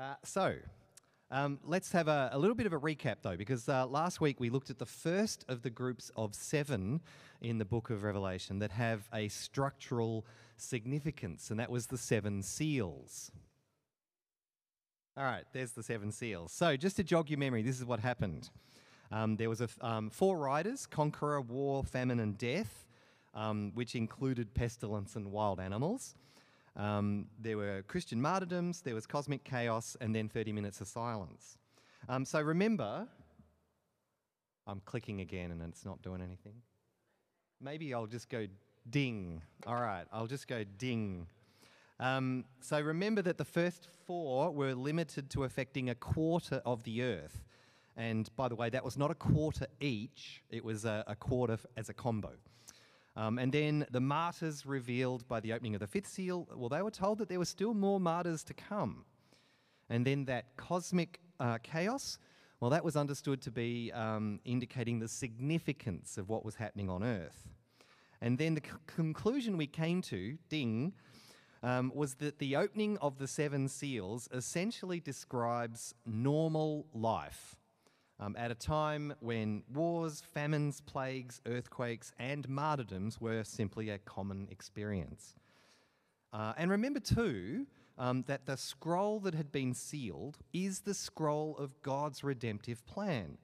Uh, so, um, let's have a, a, little bit of a recap though, because uh, last week we looked at the first of the groups of seven in the book of Revelation that have a structural significance, and that was the seven seals. All right, there's the seven seals. So, just to jog your memory, this is what happened. Um, there was a, um, four riders: conqueror, war, famine, and death, um, which included pestilence and wild animals. Um, there were Christian martyrdoms, there was cosmic chaos, and then 30 minutes of silence. Um, so remember, I'm clicking again and it's not doing anything. Maybe I'll just go ding. All right, I'll just go ding. Um, so remember that the first four were limited to affecting a quarter of the earth. And by the way, that was not a quarter each, it was a, a quarter as a combo. Um, and then the martyrs revealed by the opening of the fifth seal, well, they were told that there were still more martyrs to come. And then that cosmic uh, chaos, well, that was understood to be um, indicating the significance of what was happening on earth. And then the c- conclusion we came to, ding, um, was that the opening of the seven seals essentially describes normal life um, at a time when wars, famines, plagues, earthquakes, and martyrdoms were simply a common experience. Uh, and remember, too, um, that the scroll that had been sealed is the scroll of God's redemptive plan.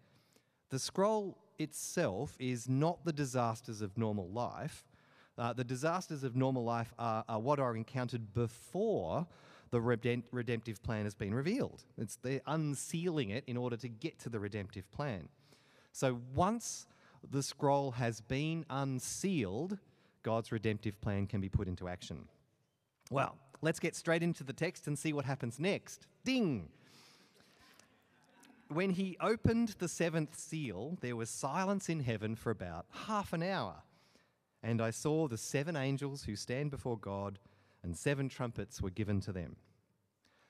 The scroll itself is not the disasters of normal life. Uh, the disasters of normal life are, are what are encountered before the redemptive plan has been revealed. It's they're unsealing it in order to get to the redemptive plan. So once the scroll has been unsealed, God's redemptive plan can be put into action. Well, let's get straight into the text and see what happens next. Ding! When he opened the seventh seal, there was silence in heaven for about half an hour. And I saw the seven angels who stand before God and seven trumpets were given to them.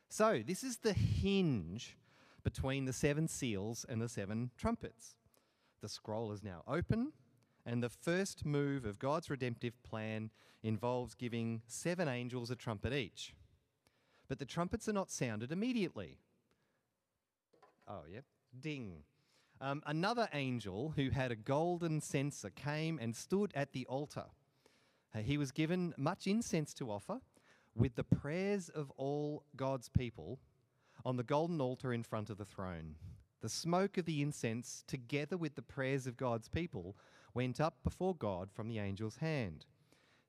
So, this is the hinge between the seven seals and the seven trumpets. The scroll is now open, and the first move of God's redemptive plan involves giving seven angels a trumpet each. But the trumpets are not sounded immediately. Oh, yep, ding. Um, another angel who had a golden censer came and stood at the altar. Uh, he was given much incense to offer with the prayers of all God's people on the golden altar in front of the throne. The smoke of the incense, together with the prayers of God's people, went up before God from the angel's hand.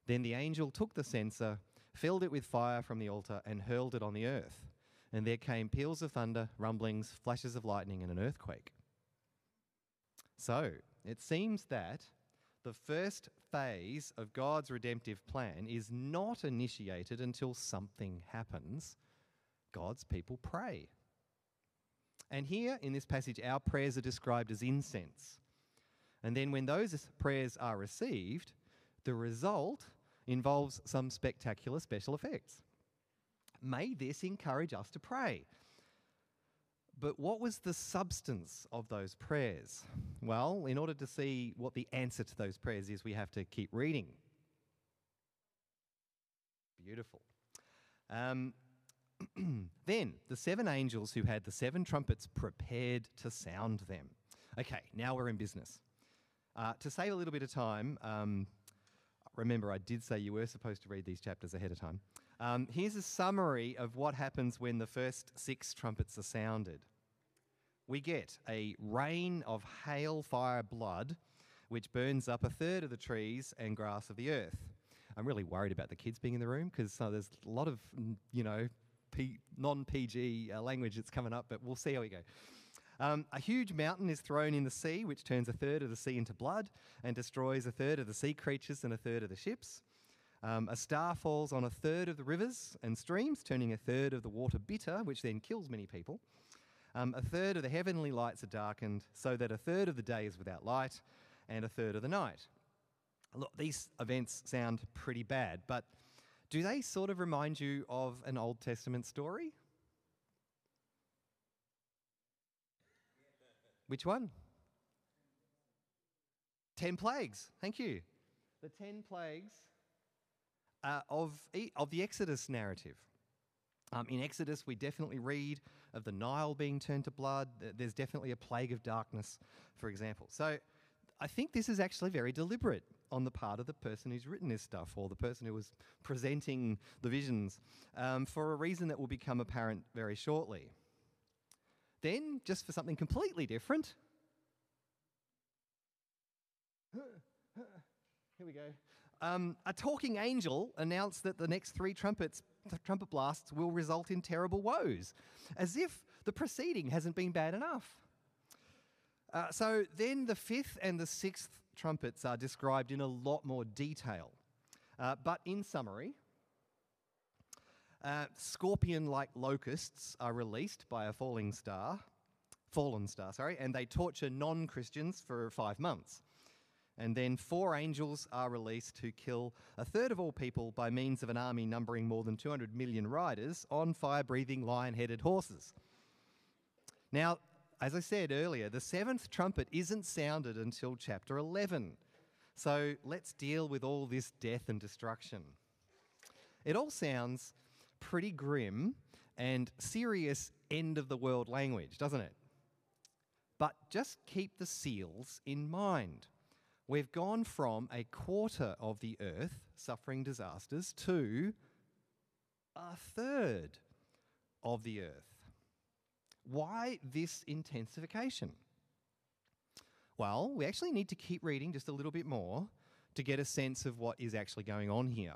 Then the angel took the censer, filled it with fire from the altar, and hurled it on the earth. And there came peals of thunder, rumblings, flashes of lightning, and an earthquake. So, it seems that the first phase of God's redemptive plan is not initiated until something happens. God's people pray. And here in this passage, our prayers are described as incense. And then when those prayers are received, the result involves some spectacular special effects. May this encourage us to pray. But what was the substance of those prayers? Well, in order to see what the answer to those prayers is, we have to keep reading. Beautiful. Um, then the seven angels who had the seven trumpets prepared to sound them. Okay, now we're in business. Uh, to save a little bit of time, um, remember I did say you were supposed to read these chapters ahead of time. Um, here's a summary of what happens when the first six trumpets are sounded. We get a rain of hail, fire, blood, which burns up a third of the trees and grass of the earth. I'm really worried about the kids being in the room because uh, there's a lot of, you know, P- non PG uh, language that's coming up, but we'll see how we go. Um, a huge mountain is thrown in the sea, which turns a third of the sea into blood and destroys a third of the sea creatures and a third of the ships. Um, a star falls on a third of the rivers and streams, turning a third of the water bitter, which then kills many people. Um, a third of the heavenly lights are darkened, so that a third of the day is without light, and a third of the night. Look, these events sound pretty bad, but do they sort of remind you of an Old Testament story? Which one? Ten plagues. Thank you. The ten plagues uh, of, of the Exodus narrative. Um, in Exodus, we definitely read of the Nile being turned to blood. There's definitely a plague of darkness, for example. So I think this is actually very deliberate on the part of the person who's written this stuff or the person who was presenting the visions um, for a reason that will become apparent very shortly. Then, just for something completely different, here we go. Um, a talking angel announced that the next three trumpets, trumpet blasts will result in terrible woes, as if the preceding hasn't been bad enough. Uh, so then the fifth and the sixth trumpets are described in a lot more detail. Uh, but in summary, uh, scorpion-like locusts are released by a falling star, fallen star, sorry, and they torture non-Christians for five months. And then four angels are released to kill a third of all people by means of an army numbering more than 200 million riders on fire breathing lion headed horses. Now, as I said earlier, the seventh trumpet isn't sounded until chapter 11. So let's deal with all this death and destruction. It all sounds pretty grim and serious end of the world language, doesn't it? But just keep the seals in mind. We've gone from a quarter of the earth suffering disasters to a third of the earth. Why this intensification? Well, we actually need to keep reading just a little bit more to get a sense of what is actually going on here.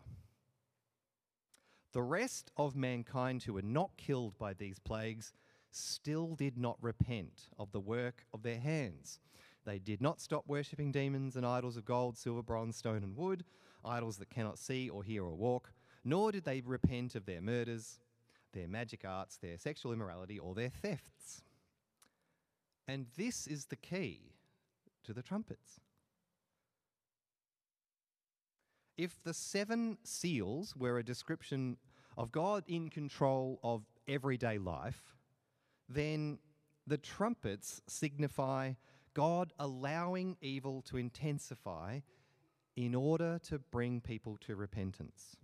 The rest of mankind who were not killed by these plagues still did not repent of the work of their hands. They did not stop worshipping demons and idols of gold, silver, bronze, stone, and wood, idols that cannot see or hear or walk, nor did they repent of their murders, their magic arts, their sexual immorality, or their thefts. And this is the key to the trumpets. If the seven seals were a description of God in control of everyday life, then the trumpets signify God allowing evil to intensify in order to bring people to repentance.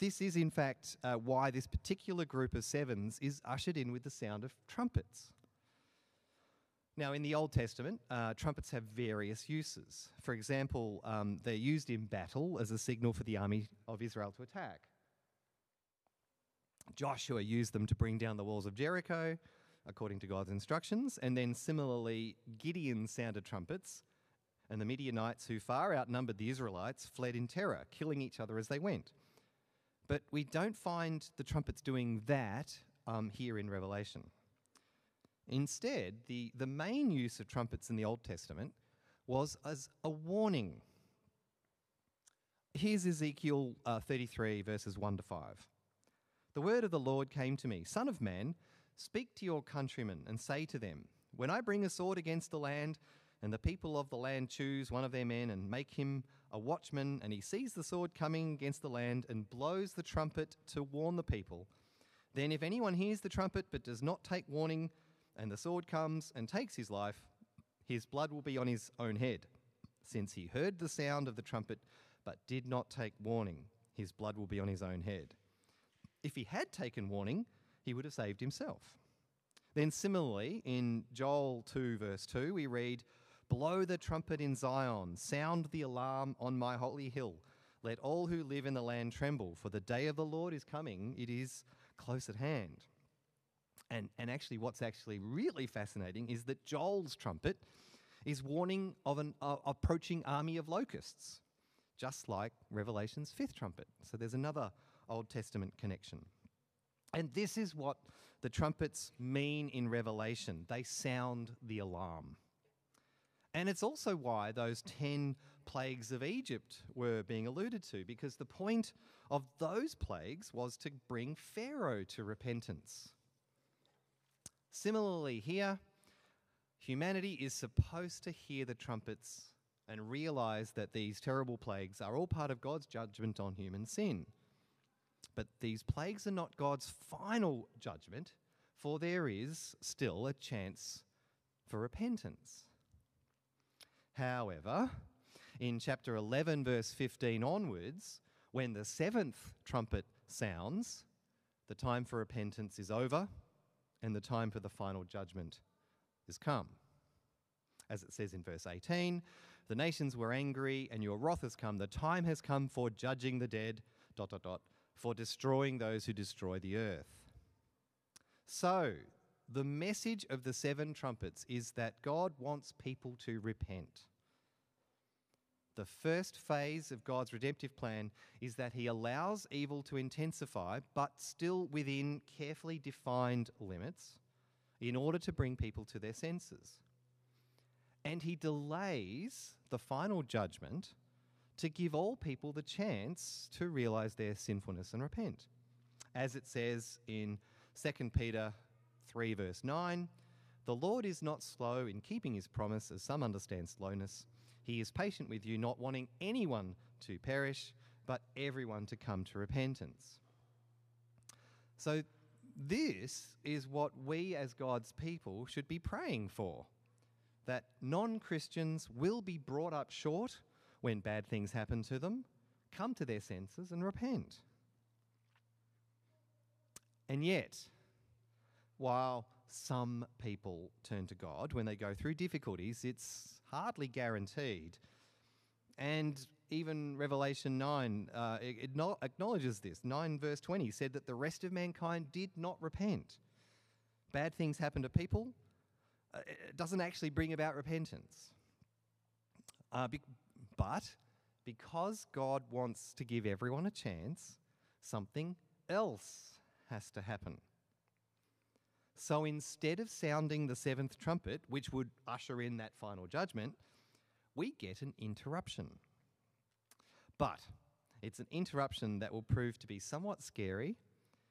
This is, in fact, uh, why this particular group of sevens is ushered in with the sound of trumpets. Now, in the Old Testament, uh, trumpets have various uses. For example, um, they're used in battle as a signal for the army of Israel to attack. Joshua used them to bring down the walls of Jericho, according to God's instructions, and then similarly, Gideon sounded trumpets, and the Midianites, who far outnumbered the Israelites, fled in terror, killing each other as they went. But we don't find the trumpets doing that um, here in Revelation. Instead, the, the main use of trumpets in the Old Testament was as a warning. Here's Ezekiel uh, 33, verses 1 to 5. The word of the Lord came to me Son of man, speak to your countrymen and say to them, When I bring a sword against the land, and the people of the land choose one of their men and make him a watchman, and he sees the sword coming against the land and blows the trumpet to warn the people, then if anyone hears the trumpet but does not take warning, and the sword comes and takes his life, his blood will be on his own head. Since he heard the sound of the trumpet but did not take warning, his blood will be on his own head. If he had taken warning, he would have saved himself. Then, similarly, in Joel 2, verse 2, we read, Blow the trumpet in Zion, sound the alarm on my holy hill. Let all who live in the land tremble, for the day of the Lord is coming, it is close at hand. And, and actually, what's actually really fascinating is that Joel's trumpet is warning of an uh, approaching army of locusts, just like Revelation's fifth trumpet. So there's another Old Testament connection. And this is what the trumpets mean in Revelation they sound the alarm. And it's also why those 10 plagues of Egypt were being alluded to, because the point of those plagues was to bring Pharaoh to repentance. Similarly, here, humanity is supposed to hear the trumpets and realize that these terrible plagues are all part of God's judgment on human sin. But these plagues are not God's final judgment, for there is still a chance for repentance. However, in chapter 11, verse 15 onwards, when the seventh trumpet sounds, The time for repentance is over, and the time for the final judgment is come. As it says in verse 18, the nations were angry, and your wrath has come. The time has come for judging the dead, dot, dot, dot, for destroying those who destroy the earth. So, the message of the seven trumpets is that God wants people to repent. The first phase of God's redemptive plan is that He allows evil to intensify, but still within carefully defined limits, in order to bring people to their senses. And He delays the final judgment to give all people the chance to realize their sinfulness and repent. As it says in 2 Peter 3, verse 9, the Lord is not slow in keeping his promise, as some understand slowness. He is patient with you, not wanting anyone to perish, but everyone to come to repentance. So, this is what we as God's people should be praying for that non Christians will be brought up short when bad things happen to them, come to their senses, and repent. And yet, while some people turn to God when they go through difficulties, it's hardly guaranteed. And even Revelation 9 uh, acknowledges this. 9 verse 20 said that the rest of mankind did not repent. Bad things happen to people, uh, it doesn't actually bring about repentance. Uh, but because God wants to give everyone a chance, something else has to happen. So instead of sounding the seventh trumpet, which would usher in that final judgment, we get an interruption. But it's an interruption that will prove to be somewhat scary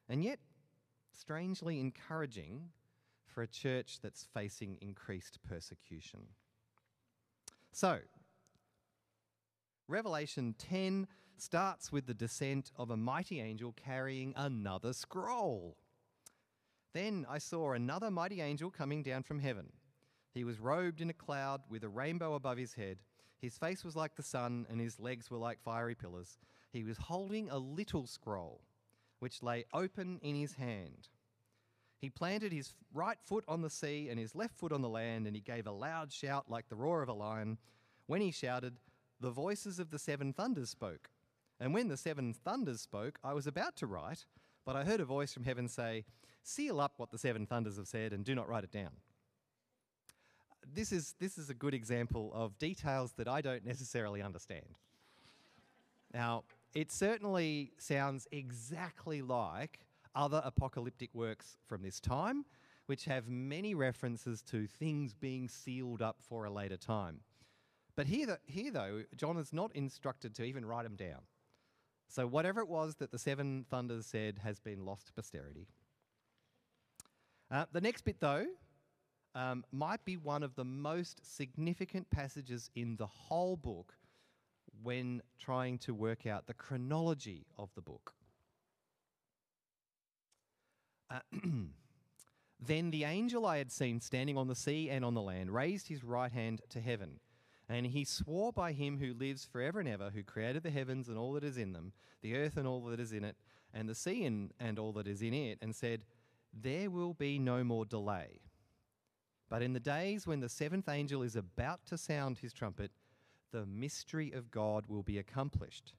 and yet strangely encouraging for a church that's facing increased persecution. So, Revelation 10 starts with the descent of a mighty angel carrying another scroll. Then I saw another mighty angel coming down from heaven. He was robed in a cloud with a rainbow above his head. His face was like the sun, and his legs were like fiery pillars. He was holding a little scroll, which lay open in his hand. He planted his right foot on the sea and his left foot on the land, and he gave a loud shout like the roar of a lion. When he shouted, the voices of the seven thunders spoke. And when the seven thunders spoke, I was about to write, but I heard a voice from heaven say, Seal up what the seven thunders have said and do not write it down. This is, this is a good example of details that I don't necessarily understand. Now, it certainly sounds exactly like other apocalyptic works from this time, which have many references to things being sealed up for a later time. But here, here though, John is not instructed to even write them down. So whatever it was that the seven thunders said has been lost to posterity. Uh, the next bit, though, um, might be one of the most significant passages in the whole book when trying to work out the chronology of the book. Uh, then the angel I had seen standing on the sea and on the land raised his right hand to heaven. And he swore by him who lives forever and ever, who created the heavens and all that is in them, the earth and all that is in it, and the sea and, and all that is in it, and said, There will be no more delay. But in the days when the seventh angel is about to sound his trumpet, the mystery of God will be accomplished,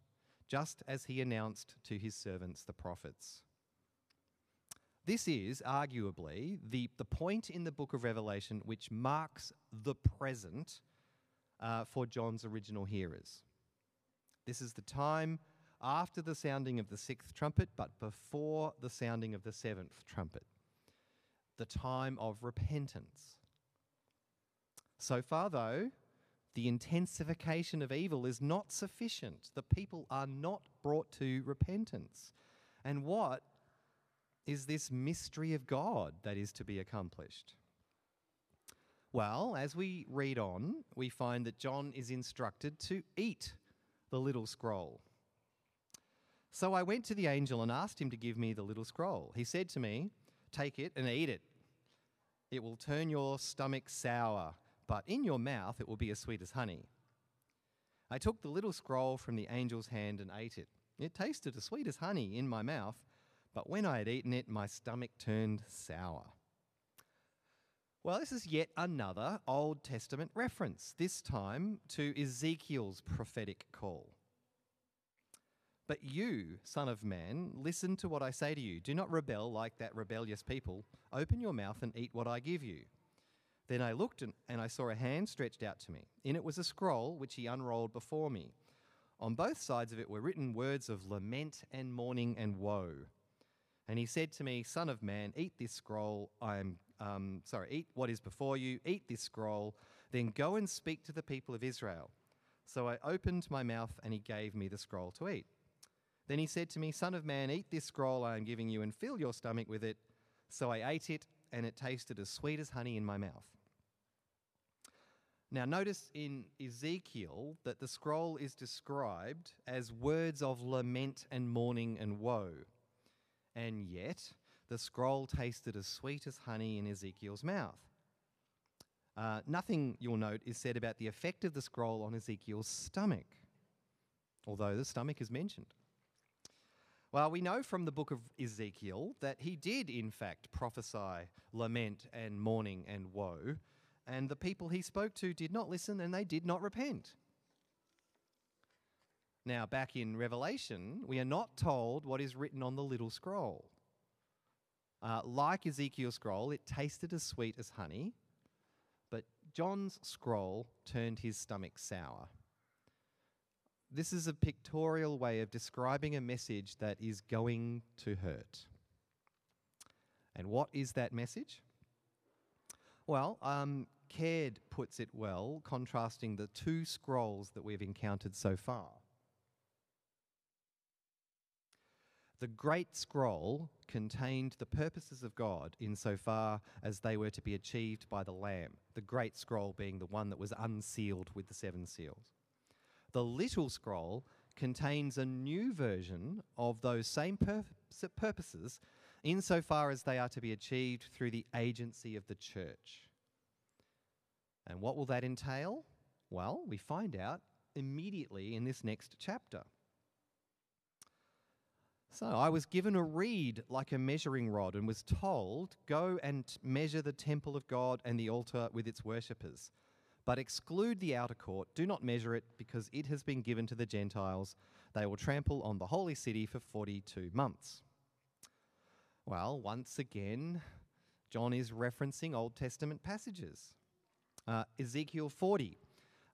just as he announced to his servants the prophets. This is arguably the, the point in the book of Revelation which marks the present uh, for John's original hearers. This is the time after the sounding of the sixth trumpet, but before the sounding of the seventh trumpet. The time of repentance. So far, though, the intensification of evil is not sufficient. The people are not brought to repentance. And what is this mystery of God that is to be accomplished? Well, as we read on, we find that John is instructed to eat the little scroll. So I went to the angel and asked him to give me the little scroll. He said to me, Take it and eat it. It will turn your stomach sour, but in your mouth it will be as sweet as honey. I took the little scroll from the angel's hand and ate it. It tasted as sweet as honey in my mouth but when I had eaten it, my stomach turned sour. Well, this is yet another Old Testament reference, this time to Ezekiel's prophetic call. But you, Son of Man, listen to what I say to you. Do not rebel like that rebellious people. Open your mouth and eat what I give you. Then I looked and, I saw a hand stretched out to me. In it was a scroll which he unrolled before me. On both sides of it were written words of lament and mourning and woe. And he said to me, Son of man, eat this scroll. I am um, sorry, eat what is before you, eat this scroll, then go and speak to the people of Israel. So I opened my mouth, and he gave me the scroll to eat. Then he said to me, Son of man, eat this scroll I am giving you, and fill your stomach with it. So I ate it, and it tasted as sweet as honey in my mouth. Now, notice in Ezekiel that the scroll is described as words of lament and mourning and woe. And yet, the scroll tasted as sweet as honey in Ezekiel's mouth. Uh, nothing, you'll note, is said about the effect of the scroll on Ezekiel's stomach, although the stomach is mentioned. Well, we know from the book of Ezekiel that he did, in fact, prophesy lament and mourning and woe, and the people he spoke to did not listen and they did not repent. Now, back in Revelation, we are not told what is written on the little scroll. Uh, like Ezekiel's scroll, it tasted as sweet as honey, but John's scroll turned his stomach sour. This is a pictorial way of describing a message that is going to hurt. And what is that message? Well, um, Caird puts it well, contrasting the two scrolls that we've encountered so far. The Great Scroll contained the purposes of God insofar as they were to be achieved by the Lamb, the Great Scroll being the one that was unsealed with the seven seals. The Little Scroll contains a new version of those same pur- purposes insofar as they are to be achieved through the agency of the church. And what will that entail? Well, we find out immediately in this next chapter. So I was given a reed like a measuring rod and was told, Go and measure the temple of God and the altar with its worshippers. But exclude the outer court, do not measure it, because it has been given to the Gentiles. They will trample on the holy city for 42 months. Well, once again, John is referencing Old Testament passages. Uh, Ezekiel 40,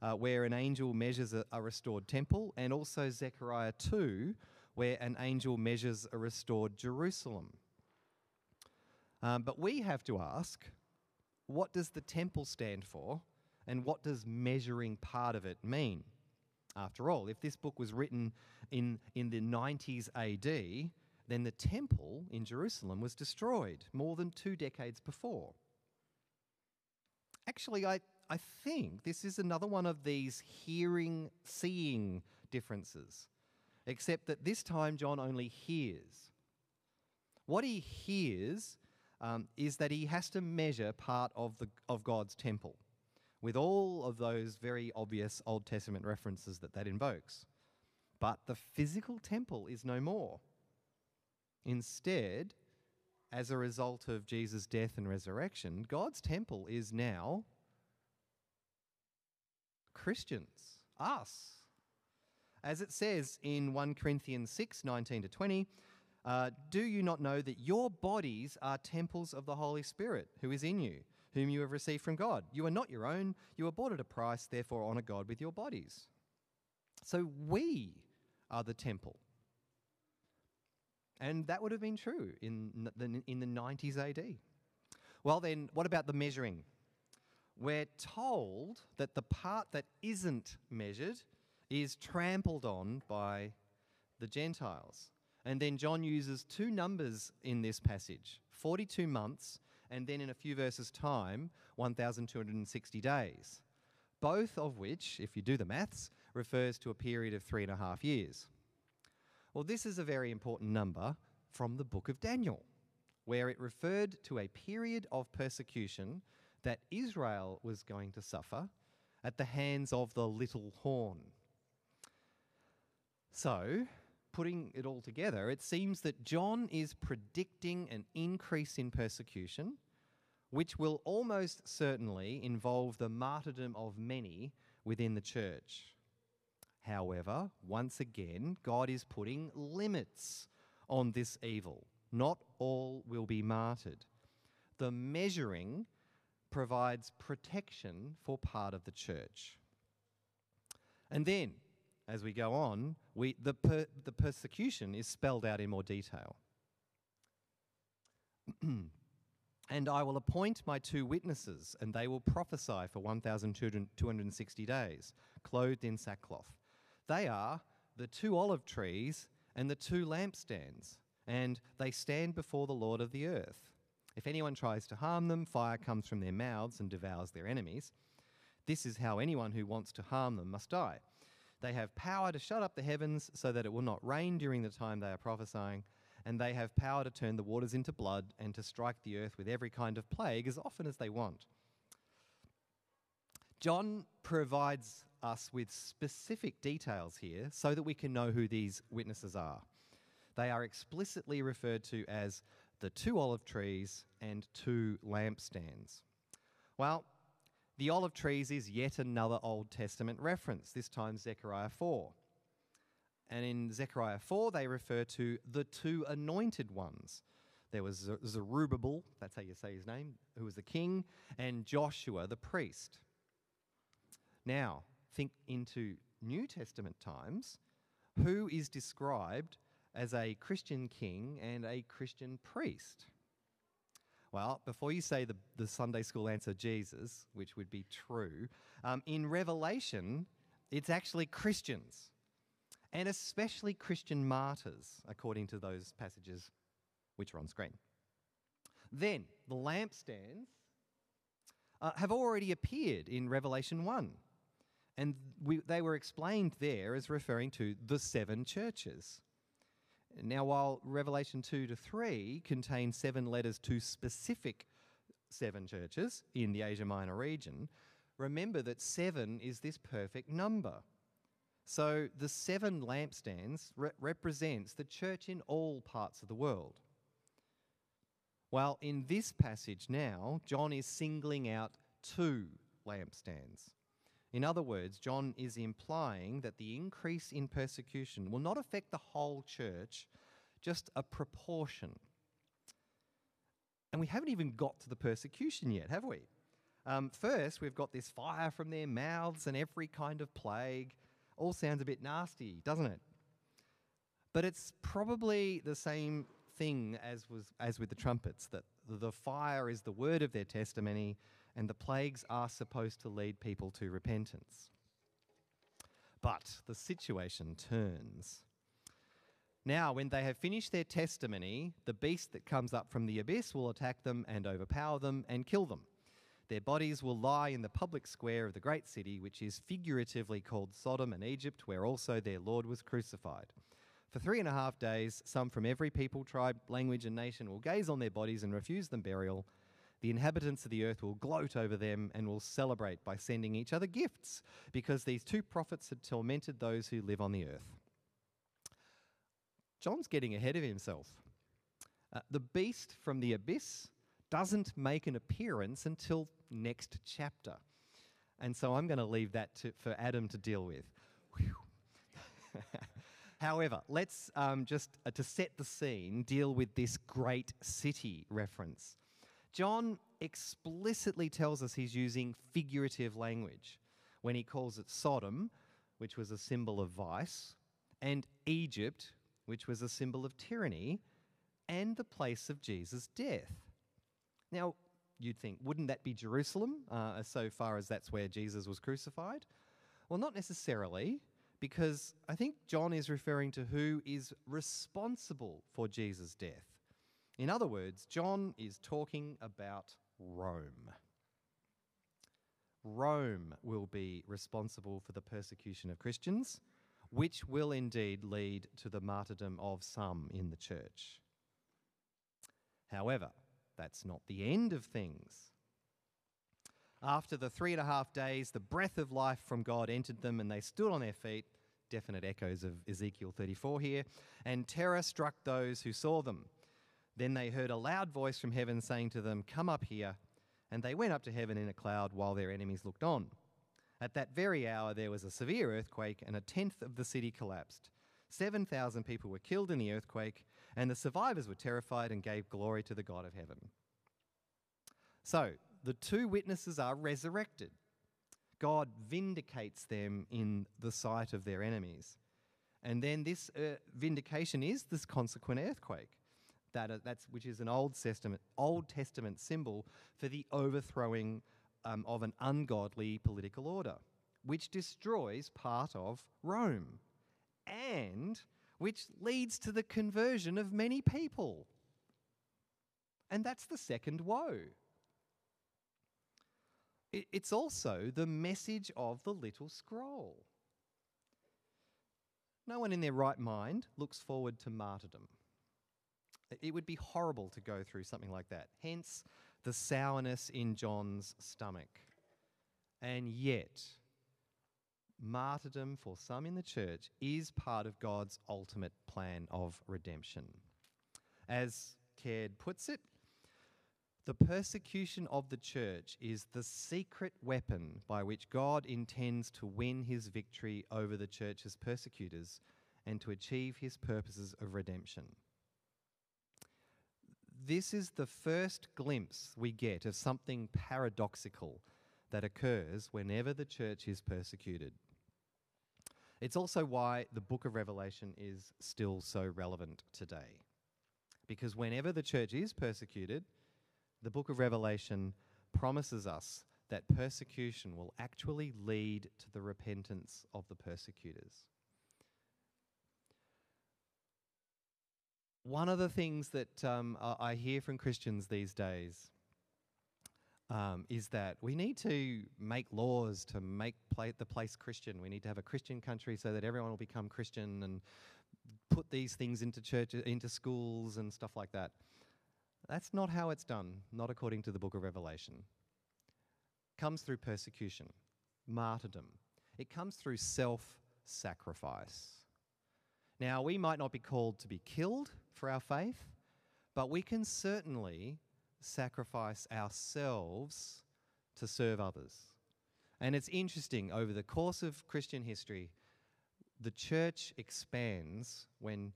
uh, where an angel measures a, a restored temple, and also Zechariah 2, where an angel measures a restored Jerusalem. Um, but we have to ask what does the temple stand for, and what does measuring part of it mean? After all, if this book was written in, in the 90s AD, then the temple in Jerusalem was destroyed more than two decades before. Actually, I, I think this is another one of these hearing seeing differences except that this time John only hears. What he hears um, is that he has to measure part of, the, of God's temple with all of those very obvious Old Testament references that that invokes. But the physical temple is no more. Instead, as a result of Jesus' death and resurrection, God's temple is now Christians, us. As it says in 1 Corinthians 6 19 to 20, uh, do you not know that your bodies are temples of the Holy Spirit who is in you, whom you have received from God? You are not your own, you are bought at a price, therefore honor God with your bodies. So we are the temple. And that would have been true in the, in the 90s AD. Well, then, what about the measuring? We're told that the part that isn't measured is trampled on by the Gentiles. And then John uses two numbers in this passage 42 months, and then in a few verses' time, 1,260 days. Both of which, if you do the maths, refers to a period of three and a half years. Well, this is a very important number from the book of Daniel, where it referred to a period of persecution that Israel was going to suffer at the hands of the little horn. So, putting it all together, it seems that John is predicting an increase in persecution, which will almost certainly involve the martyrdom of many within the church. However, once again, God is putting limits on this evil. Not all will be martyred. The measuring provides protection for part of the church. And then, as we go on, we, the, per, the persecution is spelled out in more detail. and I will appoint my two witnesses, and they will prophesy for 1,260 days, clothed in sackcloth. They are the two olive trees and the two lampstands, and they stand before the Lord of the earth. If anyone tries to harm them, fire comes from their mouths and devours their enemies. This is how anyone who wants to harm them must die. They have power to shut up the heavens so that it will not rain during the time they are prophesying, and they have power to turn the waters into blood and to strike the earth with every kind of plague as often as they want. John provides us with specific details here so that we can know who these witnesses are. They are explicitly referred to as the two olive trees and two lampstands. Well, the olive trees is yet another Old Testament reference, this time Zechariah 4. And in Zechariah 4, they refer to the two anointed ones. There was Zerubbabel, that's how you say his name, who was the king, and Joshua the priest. Now, think into New Testament times, who is described as a Christian king and a Christian priest? Well, before you say the, the Sunday school answer, Jesus, which would be true, um, in Revelation, it's actually Christians, and especially Christian martyrs, according to those passages which are on screen. Then, the lampstands uh, have already appeared in Revelation 1. And we, they were explained there as referring to the seven churches. Now, while Revelation 2 to 3 contains seven letters to specific seven churches in the Asia Minor region, remember that seven is this perfect number. So the seven lampstands re- represents the church in all parts of the world. Well, in this passage now, John is singling out two lampstands. In other words, John is implying that the increase in persecution will not affect the whole church, just a proportion. And we haven't even got to the persecution yet, have we? Um, first, we've got this fire from their mouths and every kind of plague. All sounds a bit nasty, doesn't it? But it's probably the same thing as was as with the trumpets that the fire is the word of their testimony and the plagues are supposed to lead people to repentance. But the situation turns. Now, when they have finished their testimony, the beast that comes up from the abyss will attack them and overpower them and kill them. Their bodies will lie in the public square of the great city, which is figuratively called Sodom and Egypt, where also their Lord was crucified. For three and a half days, some from every people, tribe, language, and nation will gaze on their bodies and refuse them burial the inhabitants of the earth will gloat over them and will celebrate by sending each other gifts, because these two prophets had tormented those who live on the earth. John's getting ahead of himself. Uh, the beast from the abyss doesn't make an appearance until next chapter. And so I'm going to leave that to, for Adam to deal with. However, let's um, just, uh, to set the scene, deal with this great city reference. John explicitly tells us he's using figurative language when he calls it Sodom, which was a symbol of vice, and Egypt, which was a symbol of tyranny, and the place of Jesus' death. Now, you'd think, wouldn't that be Jerusalem, uh, so far as that's where Jesus was crucified? Well, not necessarily, because I think John is referring to who is responsible for Jesus' death. In other words, John is talking about Rome. Rome will be responsible for the persecution of Christians, which will indeed lead to the martyrdom of some in the church. However, that's not the end of things. After the three and a half days, the breath of life from God entered them and they stood on their feet definite echoes of Ezekiel 34 here. And terror struck those who saw them. Then they heard a loud voice from heaven saying to them, Come up here. And they went up to heaven in a cloud while their enemies looked on. At that very hour, there was a severe earthquake, and a tenth of the city collapsed. 7,000 people were killed in the earthquake, and the survivors were terrified and gave glory to the God of heaven. So, the two witnesses are resurrected. God vindicates them in the sight of their enemies. And then this uh, vindication is this consequent earthquake, that, uh, that's, which is an Old Testament, Old Testament symbol for the overthrowing um, of an ungodly political order, which destroys part of Rome and which leads to the conversion of many people. And that's the second woe. It's also the message of the little scroll. No one in their right mind looks forward to martyrdom. It would be horrible to go through something like that. Hence, the sourness in John's stomach. And yet, martyrdom for some in the church is part of God's ultimate plan of redemption. As Caird puts it, the persecution of the church is the secret weapon by which God intends to win his victory over the church's persecutors and to achieve his purposes of redemption. This is the first glimpse we get of something paradoxical that occurs whenever the church is persecuted. It's also why the book of Revelation is still so relevant today. Because whenever the church is persecuted, the book of Revelation promises us that persecution will actually lead to the repentance of the persecutors. One of the things that um, I hear from Christians these days um, is that we need to make laws to make the place Christian. We need to have a Christian country so that everyone will become Christian and put these things into churches, into schools and stuff like that. That's not how it's done, not according to the book of Revelation. It comes through persecution, martyrdom. It comes through self sacrifice. Now, we might not be called to be killed for our faith, but we can certainly sacrifice ourselves to serve others. And it's interesting, over the course of Christian history, the church expands when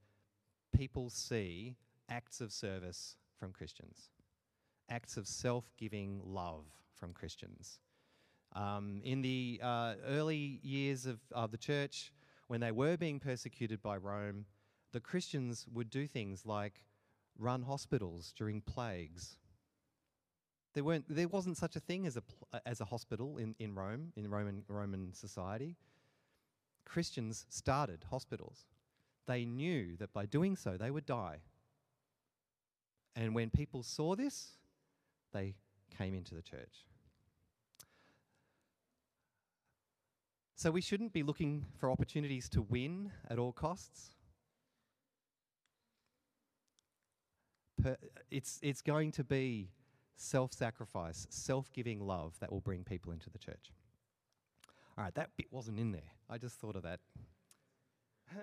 people see acts of service from Christians, acts of self giving love from Christians. Um, in the uh, early years of, of the church, when they were being persecuted by Rome, the Christians would do things like run hospitals during plagues. There, weren't, there wasn't such a thing as a, uh, as a hospital in, in Rome, in Roman, Roman society. Christians started hospitals. They knew that by doing so, they would die. And when people saw this, they came into the church. So we shouldn't be looking for opportunities to win at all costs. Per, it's, it's going to be self sacrifice, self giving love that will bring people into the church. All right, that bit wasn't in there. I just thought of that.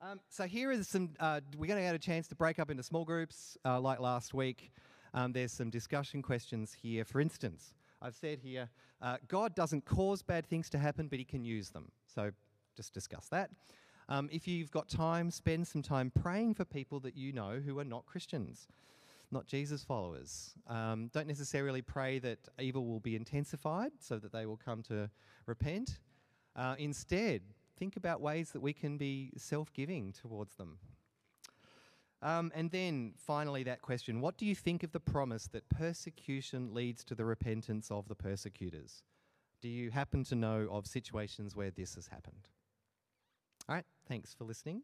Um, so here is some, uh, we're going to get a chance to break up into small groups uh, like last week. Um, there's some discussion questions here. For instance, I've said here, uh, God doesn't cause bad things to happen, but he can use them. So just discuss that. Um, if you've got time, spend some time praying for people that you know who are not Christians, not Jesus followers. Um, don't necessarily pray that evil will be intensified so that they will come to repent. Uh, instead, think about ways that we can be self giving towards them. Um, and then finally, that question what do you think of the promise that persecution leads to the repentance of the persecutors? Do you happen to know of situations where this has happened? All right, thanks for listening.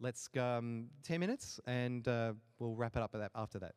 Let's go um, 10 minutes and uh, we'll wrap it up after that.